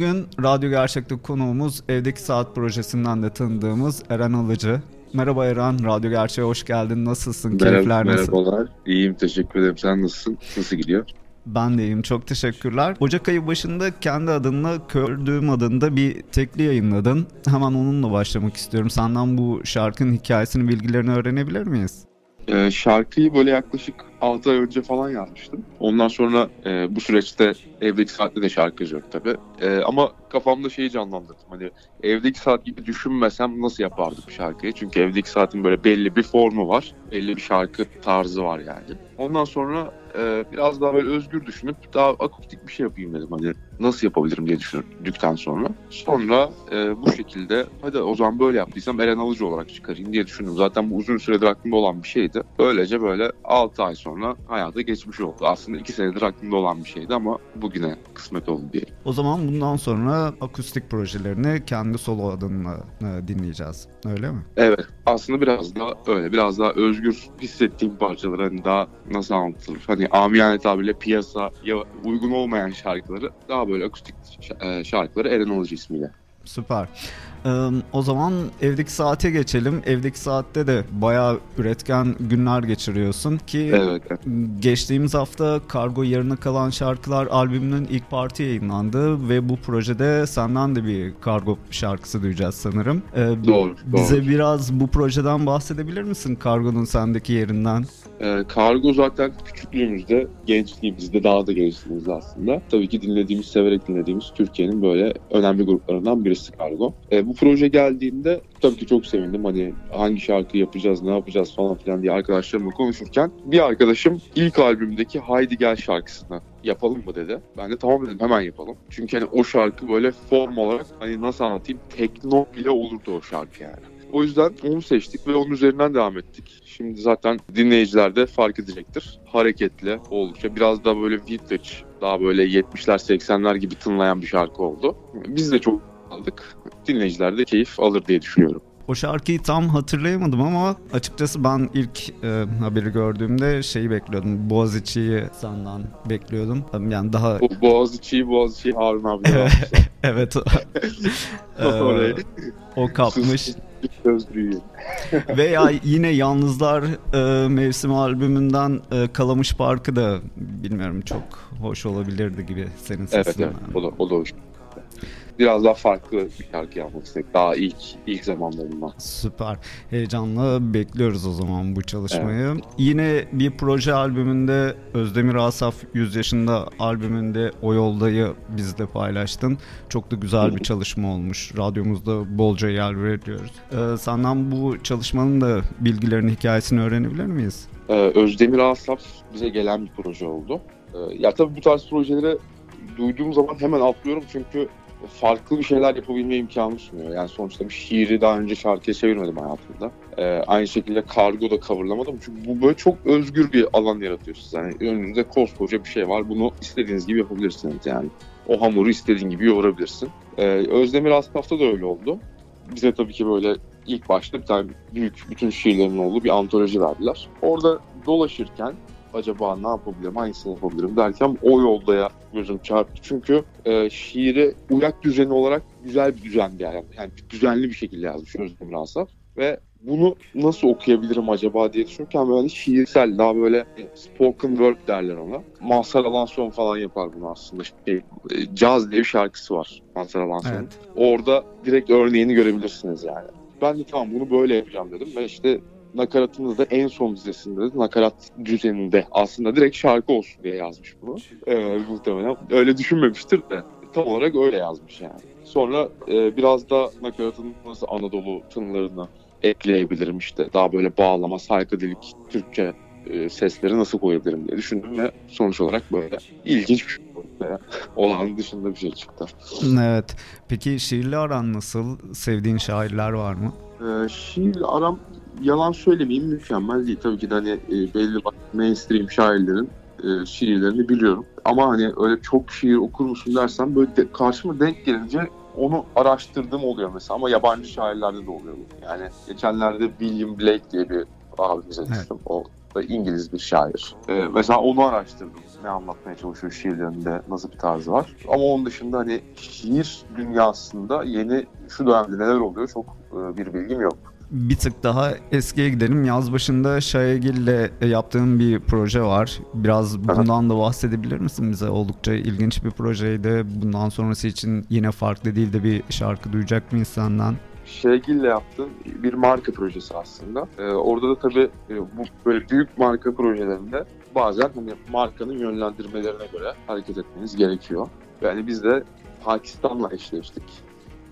Bugün Radyo Gerçek'te konuğumuz Evdeki Saat projesinden de tanıdığımız Eren Alıcı. Merhaba Eren, Radyo Gerçek'e hoş geldin. Nasılsın? Keyifler Merhaba, nasıl? merhabalar. İyiyim, teşekkür ederim. Sen nasılsın? Nasıl gidiyor? Ben de iyiyim, çok teşekkürler. Ocak ayı başında kendi adınla Kördüğüm adında bir tekli yayınladın. Hemen onunla başlamak istiyorum. Senden bu şarkının hikayesini, bilgilerini öğrenebilir miyiz? Ee, şarkıyı böyle yaklaşık 6 ay önce falan yazmıştım. Ondan sonra e, bu süreçte evdeki saatte de şarkı yazıyorum tabii. E, ama kafamda şeyi canlandırdım. Hani evdeki saat gibi düşünmesem nasıl yapardım şarkıyı? Çünkü evdeki saatin böyle belli bir formu var. Belli bir şarkı tarzı var yani. Ondan sonra e, biraz daha böyle özgür düşünüp daha akustik bir şey yapayım dedim. Hani nasıl yapabilirim diye düşündükten sonra. Sonra e, bu şekilde hadi o zaman böyle yaptıysam Eren Alıcı olarak çıkarayım diye düşündüm. Zaten bu uzun süredir aklımda olan bir şeydi. Böylece böyle 6 ay sonra hayata geçmiş oldu. Aslında 2 senedir aklımda olan bir şeydi ama bugüne kısmet oldu diye. O zaman bundan sonra akustik projelerini kendi solo adınla e, dinleyeceğiz. Öyle mi? Evet aslında biraz daha öyle biraz daha özgür hissettiğim parçaları hani daha nasıl anlatılır hani amiyane tabirle piyasaya uygun olmayan şarkıları daha böyle akustik e, şarkıları Eren Alıcı ismiyle. Süper. Ee, o zaman evdeki saate geçelim. Evdeki saatte de bayağı üretken günler geçiriyorsun ki Evet. evet. geçtiğimiz hafta Kargo Yarına Kalan Şarkılar albümünün ilk parti yayınlandı ve bu projede senden de bir Kargo şarkısı duyacağız sanırım. Ee, Doğru, Bize doğru. biraz bu projeden bahsedebilir misin Kargo'nun sendeki yerinden? Ee, Kargo zaten küçüklüğümüzde, gençliğimizde, daha da gençliğimizde aslında. Tabii ki dinlediğimiz, severek dinlediğimiz Türkiye'nin böyle önemli gruplarından birisi Kargo. Ee, bu proje geldiğinde tabii ki çok sevindim. Hani hangi şarkı yapacağız, ne yapacağız falan filan diye arkadaşlarımla konuşurken bir arkadaşım ilk albümdeki Haydi Gel şarkısını yapalım mı dedi. Ben de tamam dedim hemen yapalım. Çünkü hani o şarkı böyle form olarak hani nasıl anlatayım tekno bile olurdu o şarkı yani. O yüzden onu seçtik ve onun üzerinden devam ettik. Şimdi zaten dinleyiciler de fark edecektir. Hareketli oldukça biraz daha böyle vintage, daha böyle 70'ler 80'ler gibi tınlayan bir şarkı oldu. Biz de çok aldık. Dinleyiciler de keyif alır diye düşünüyorum. O şarkıyı tam hatırlayamadım ama açıkçası ben ilk e, haberi gördüğümde şeyi bekliyordum. Boğaziçi'yi senden bekliyordum. Yani daha Bu Boğaziçi'yi Boğaziçi'yi Harun abi Evet. evet e, o kapmış. Veya yine Yalnızlar e, mevsimi albümünden e, Kalamış Parkı da bilmiyorum çok hoş olabilirdi gibi senin Evet sesinden. evet o da, o da hoş. Biraz daha farklı bir şarkı yapmak istedik. Daha ilk ilk zamanlarından. Süper. Heyecanla bekliyoruz o zaman bu çalışmayı. Yine bir proje albümünde Özdemir Asaf 100 yaşında albümünde O Yolda'yı bizle paylaştın. Çok da güzel bir çalışma olmuş. Radyomuzda bolca yer veriyoruz. Ee, senden bu çalışmanın da bilgilerini, hikayesini öğrenebilir miyiz? Ee, Özdemir Asaf bize gelen bir proje oldu. Ee, ya tabii bu tarz projeleri duyduğum zaman hemen atlıyorum çünkü farklı bir şeyler yapabilme imkanı sunuyor. Yani sonuçta bir şiiri daha önce şarkıya çevirmedim hayatımda. Ee, aynı şekilde kargo da coverlamadım. Çünkü bu böyle çok özgür bir alan yaratıyor size. Yani önünüzde koskoca bir şey var. Bunu istediğiniz gibi yapabilirsiniz yani. O hamuru istediğin gibi yoğurabilirsin. Ee, Özdemir Asaf'ta da öyle oldu. Bize tabii ki böyle ilk başta bir tane büyük bütün şiirlerin olduğu bir antoloji verdiler. Orada dolaşırken acaba ne yapabilirim, hangisini yapabilirim derken o yoldaya gözüm çarptı. Çünkü e, şiiri uyak düzeni olarak güzel bir düzende yani. yani düzenli bir şekilde yazmış Özdemir Asaf. Ve bunu nasıl okuyabilirim acaba diye düşünürken böyle şiirsel, daha böyle e, spoken word derler ona. Mazhar Alanson falan yapar bunu aslında. Şey, e, Caz diye bir şarkısı var Mazhar Alanson'un. Evet. Orada direkt örneğini görebilirsiniz yani. Ben de tamam bunu böyle yapacağım dedim ve işte nakaratımız da en son dizesinde de nakarat düzeninde aslında direkt şarkı olsun diye yazmış bunu. Ee, muhtemelen öyle düşünmemiştir de tam olarak öyle yazmış yani. Sonra e, biraz da nakaratın nasıl Anadolu tınlarını ekleyebilirim işte. Daha böyle bağlama, saykadelik, Türkçe e, sesleri nasıl koyabilirim diye düşündüm ve sonuç olarak böyle ilginç bir şey olağan dışında bir şey çıktı. Evet. Peki şiirli aran nasıl? Sevdiğin şairler var mı? Ee, şiir aram yalan söylemeyeyim mükemmel değil. Tabii ki de hani e, belli mainstream şairlerin e, şiirlerini biliyorum. Ama hani öyle çok şiir okur musun dersen böyle de, karşıma denk gelince onu araştırdığım oluyor mesela ama yabancı şairlerde de oluyor bu. Yani geçenlerde William Blake diye bir abimize düştüm. Evet. O da İngiliz bir şair. Ee, mesela onu araştırdım. Ne anlatmaya çalışıyor şiirlerinde, nasıl bir tarzı var. Ama onun dışında hani şiir dünyasında yeni şu dönemde neler oluyor çok e, bir bilgim yok bir tık daha eskiye gidelim. Yaz başında Şayegil'le yaptığım bir proje var. Biraz bundan da bahsedebilir misin bize? Oldukça ilginç bir projeydi. Bundan sonrası için yine farklı değil de bir şarkı duyacak mıyız senden? Şegil'le yaptığım bir marka projesi aslında. Ee, orada da tabii e, bu böyle büyük marka projelerinde bazen hani markanın yönlendirmelerine göre hareket etmeniz gerekiyor. Yani biz de Pakistan'la eşleştik.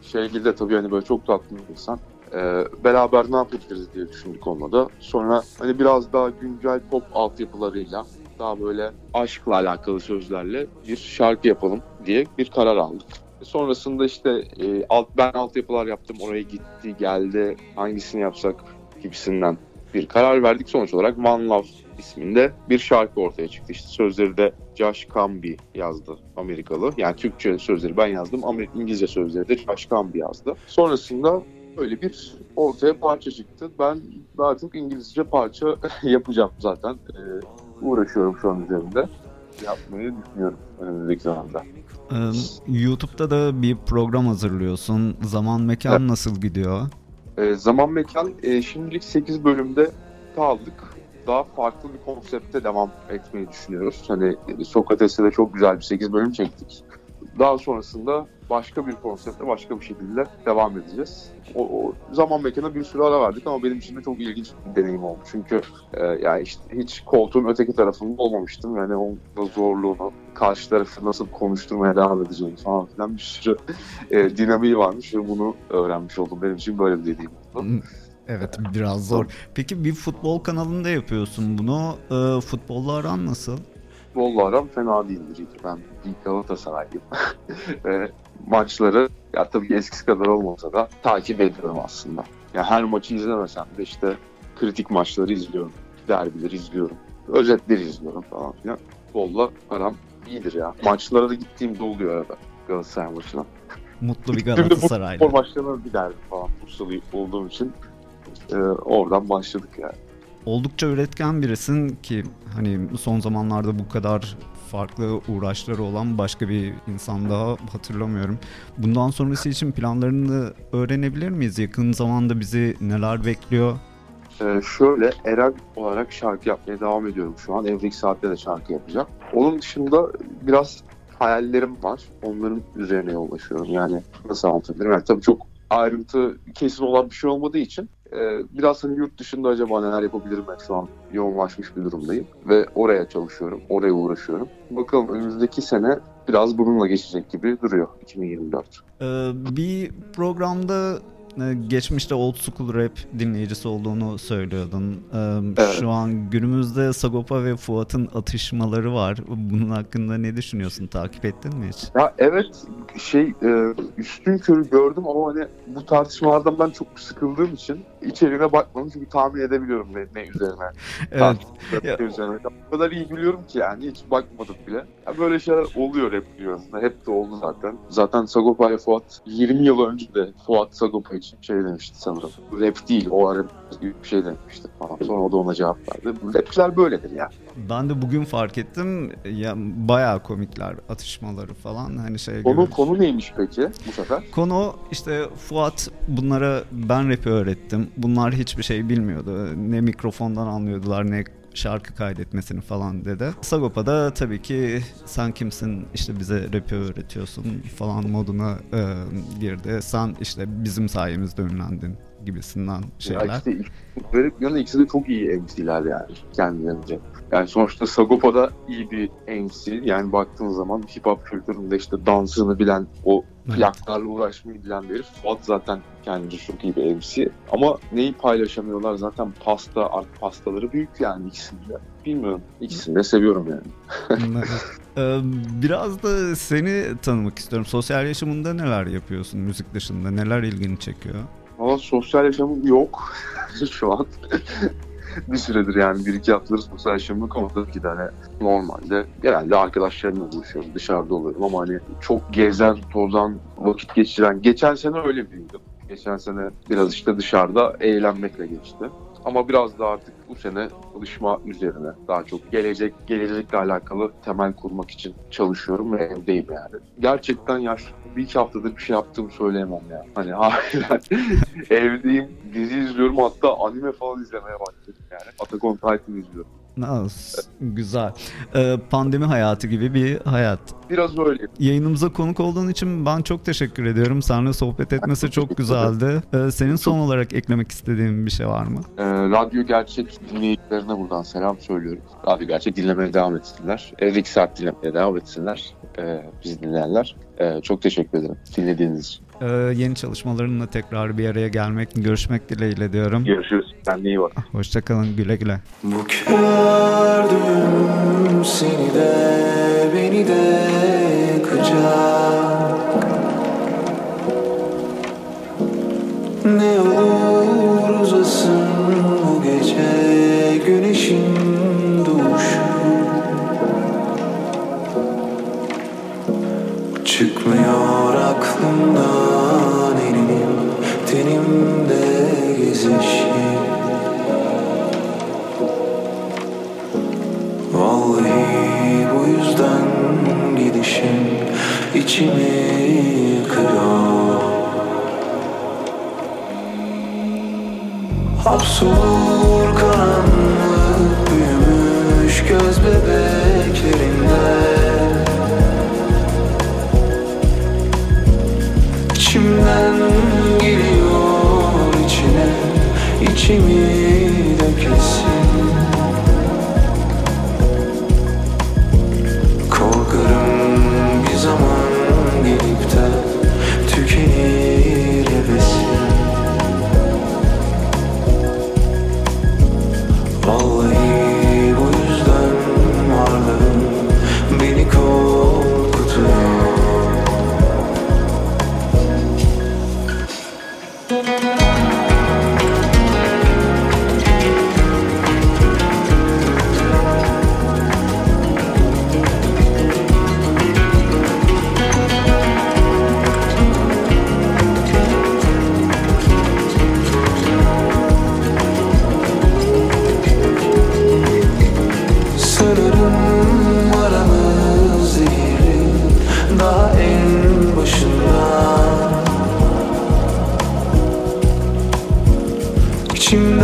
Şegil de tabii hani böyle çok tatlı bir insan. Ee, beraber ne yapabiliriz diye düşündük onunla da. Sonra hani biraz daha güncel pop altyapılarıyla daha böyle aşkla alakalı sözlerle bir şarkı yapalım diye bir karar aldık. Sonrasında işte e, alt, ben altyapılar yaptım. Oraya gitti, geldi. Hangisini yapsak gibisinden bir karar verdik. Sonuç olarak One Love isminde bir şarkı ortaya çıktı. İşte sözleri de Josh Camby yazdı Amerikalı. Yani Türkçe sözleri ben yazdım. Amerika İngilizce sözleri de Josh Camby yazdı. Sonrasında öyle bir ortaya parça çıktı. Ben daha çok İngilizce parça yapacağım zaten. Ee, uğraşıyorum şu an üzerinde. Yapmayı düşünüyorum önümüzdeki zamanda. Ee, YouTube'da da bir program hazırlıyorsun. Zaman mekan evet. nasıl gidiyor? Ee, zaman mekan e, şimdilik 8 bölümde kaldık. Daha farklı bir konsepte devam etmeyi düşünüyoruz. Hani Sokrates'te de çok güzel bir 8 bölüm çektik. Daha sonrasında başka bir konseptle başka bir şekilde devam edeceğiz. O, o zaman mekana bir sürü ara verdik ama benim için de çok ilginç bir deneyim oldu. Çünkü e, yani işte hiç koltuğun öteki tarafında olmamıştım. Yani onun zorluğunu, karşı tarafı nasıl konuşturmaya devam edeceğini falan filan bir sürü e, dinamiği varmış ve bunu öğrenmiş oldum. Benim için böyle bir deneyim oldu. Evet biraz zor. Peki bir futbol kanalında yapıyorsun bunu. E, futbolla aran nasıl? Futbolla aram fena değildir. Ben bir Galatasaraylıyım. Ve maçları ya tabii eskisi kadar olmasa da takip ediyorum aslında. Ya her maçı izlemesem de işte kritik maçları izliyorum. Derbileri izliyorum. Özetleri izliyorum falan filan. Futbolla aram iyidir ya. Maçlara da gittiğimde oluyor arada Galatasaray maçına. Mutlu bir Galatasaraylı. Spor maçlarına giderdim falan. Bursalı olduğum için e, oradan başladık yani oldukça üretken birisin ki hani son zamanlarda bu kadar farklı uğraşları olan başka bir insan daha hatırlamıyorum. Bundan sonrası için planlarını öğrenebilir miyiz? Yakın zamanda bizi neler bekliyor? Ee, şöyle Eren olarak şarkı yapmaya devam ediyorum şu an. Evlilik Saat'te de şarkı yapacağım. Onun dışında biraz hayallerim var. Onların üzerine yoğunlaşıyorum. Yani nasıl anlatabilirim? Yani tabii çok ayrıntı kesin olan bir şey olmadığı için ee, biraz hani yurt dışında acaba neler yapabilirim ben şu an yoğunlaşmış bir durumdayım. Ve oraya çalışıyorum, oraya uğraşıyorum. Bakalım önümüzdeki sene biraz bununla geçecek gibi duruyor 2024. Ee, bir programda e, geçmişte old school rap dinleyicisi olduğunu söylüyordun. Ee, evet. Şu an günümüzde Sagopa ve Fuat'ın atışmaları var. Bunun hakkında ne düşünüyorsun? Takip ettin mi hiç? Ya evet şey e, üstün körü gördüm ama hani bu tartışmalardan ben çok sıkıldığım için içeriğine bakmadım çünkü tahmin edebiliyorum ne, ne üzerine. evet. Ya, üzerine. O kadar iyi biliyorum ki yani hiç bakmadım bile. Ya böyle şeyler oluyor rap dünyasında. Hep de oldu zaten. Zaten Sagopa ile Fuat 20 yıl önce de Fuat Sagopa için şey demişti sanırım. Rap değil o ara gibi bir şey demişti falan. Sonra o da ona cevap verdi. Rapçiler böyledir ya. Ben de bugün fark ettim. Ya bayağı komikler atışmaları falan. Hani şey konu, gibi. konu neymiş peki bu sefer? Konu işte Fuat bunlara ben rap'i öğrettim. Bunlar hiçbir şey bilmiyordu. Ne mikrofondan anlıyordular ne şarkı kaydetmesini falan dedi. Sagopa da tabii ki sen kimsin işte bize rap'i öğretiyorsun falan moduna e, girdi. Sen işte bizim sayemizde ünlendin gibisinden Ya şeyler. işte garip yanı ikisi de çok iyi MC'ler yani kendilerince. Yani sonuçta Sagopa'da iyi bir MC. Yani baktığın zaman hip hop kültüründe işte dansını bilen, o plaklarla uğraşmayı bilen bir herif. Fuat zaten kendince çok iyi bir MC. Ama neyi paylaşamıyorlar zaten pasta, art pastaları büyük yani ikisinde. Bilmiyorum. İkisini de seviyorum yani. Ee, Biraz da seni tanımak istiyorum. Sosyal yaşamında neler yapıyorsun müzik dışında? Neler ilgini çekiyor? Ama sosyal yaşamım yok şu an. bir süredir yani bir iki haftadır sosyal yaşamım yok ama ki hani normalde genelde arkadaşlarımla buluşuyorum dışarıda oluyorum ama hani çok gezen, tozan, vakit geçiren geçen sene öyle biriydim. Geçen sene biraz işte dışarıda eğlenmekle geçti. Ama biraz da artık bu sene çalışma üzerine daha çok gelecek gelecekle alakalı temel kurmak için çalışıyorum ve evdeyim yani. Gerçekten yaş bir iki haftadır bir şey yaptığımı söyleyemem ya. Hani harbiden evdeyim, dizi izliyorum hatta anime falan izlemeye başladım yani. Attack on Titan izliyorum. Nasıl? Güzel. Ee, Pandemi hayatı gibi bir hayat. Biraz öyle. Yayınımıza konuk olduğun için ben çok teşekkür ediyorum. Seninle sohbet etmesi çok güzeldi. Ee, Senin son olarak eklemek istediğin bir şey var mı? Ee, Radyo Gerçek dinleyicilerine buradan selam söylüyorum. Radyo Gerçek dinlemeye devam etsinler. Evet, iki saat dinlemeye devam etsinler. Ee, bizi dinleyenler. Ee, çok teşekkür ederim dinlediğiniz için. Ee, Yeni çalışmalarınla tekrar bir araya gelmek, görüşmek dileğiyle diyorum. Görüşürüz. Kendine iyi bak. Hoşçakalın, güle güle. Bu gördüm seni de beni de yakacak Ne olur Hapsolur karanlık büyümüş göz bebeklerinde İçimden geliyor içine içimi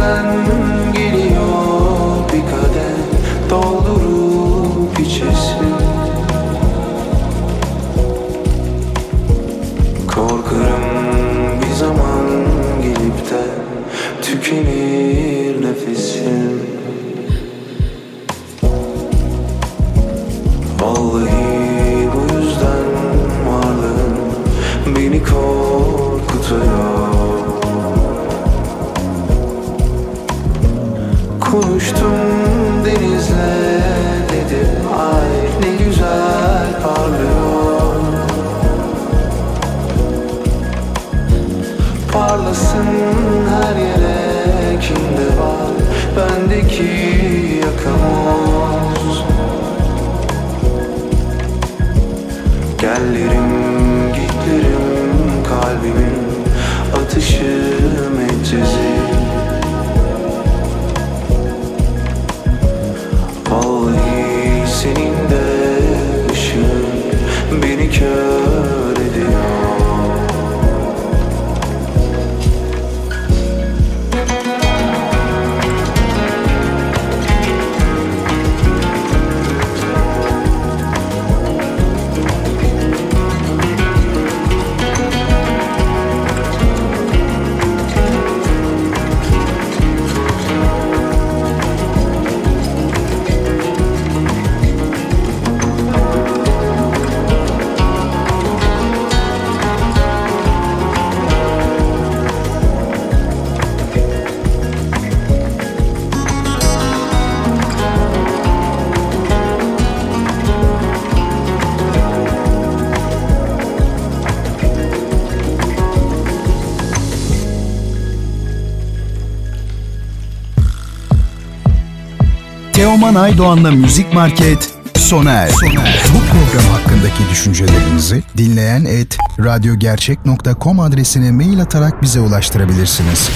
İçimden geliyor bir kadeh Doldurup içesin. Korkarım bir zaman gelip de Tükenir nefesim. Vallahi Teoman Aydoğan'la Müzik Market sona erdi. Bu program hakkındaki düşüncelerinizi dinleyen et radyogercek.com adresine mail atarak bize ulaştırabilirsiniz.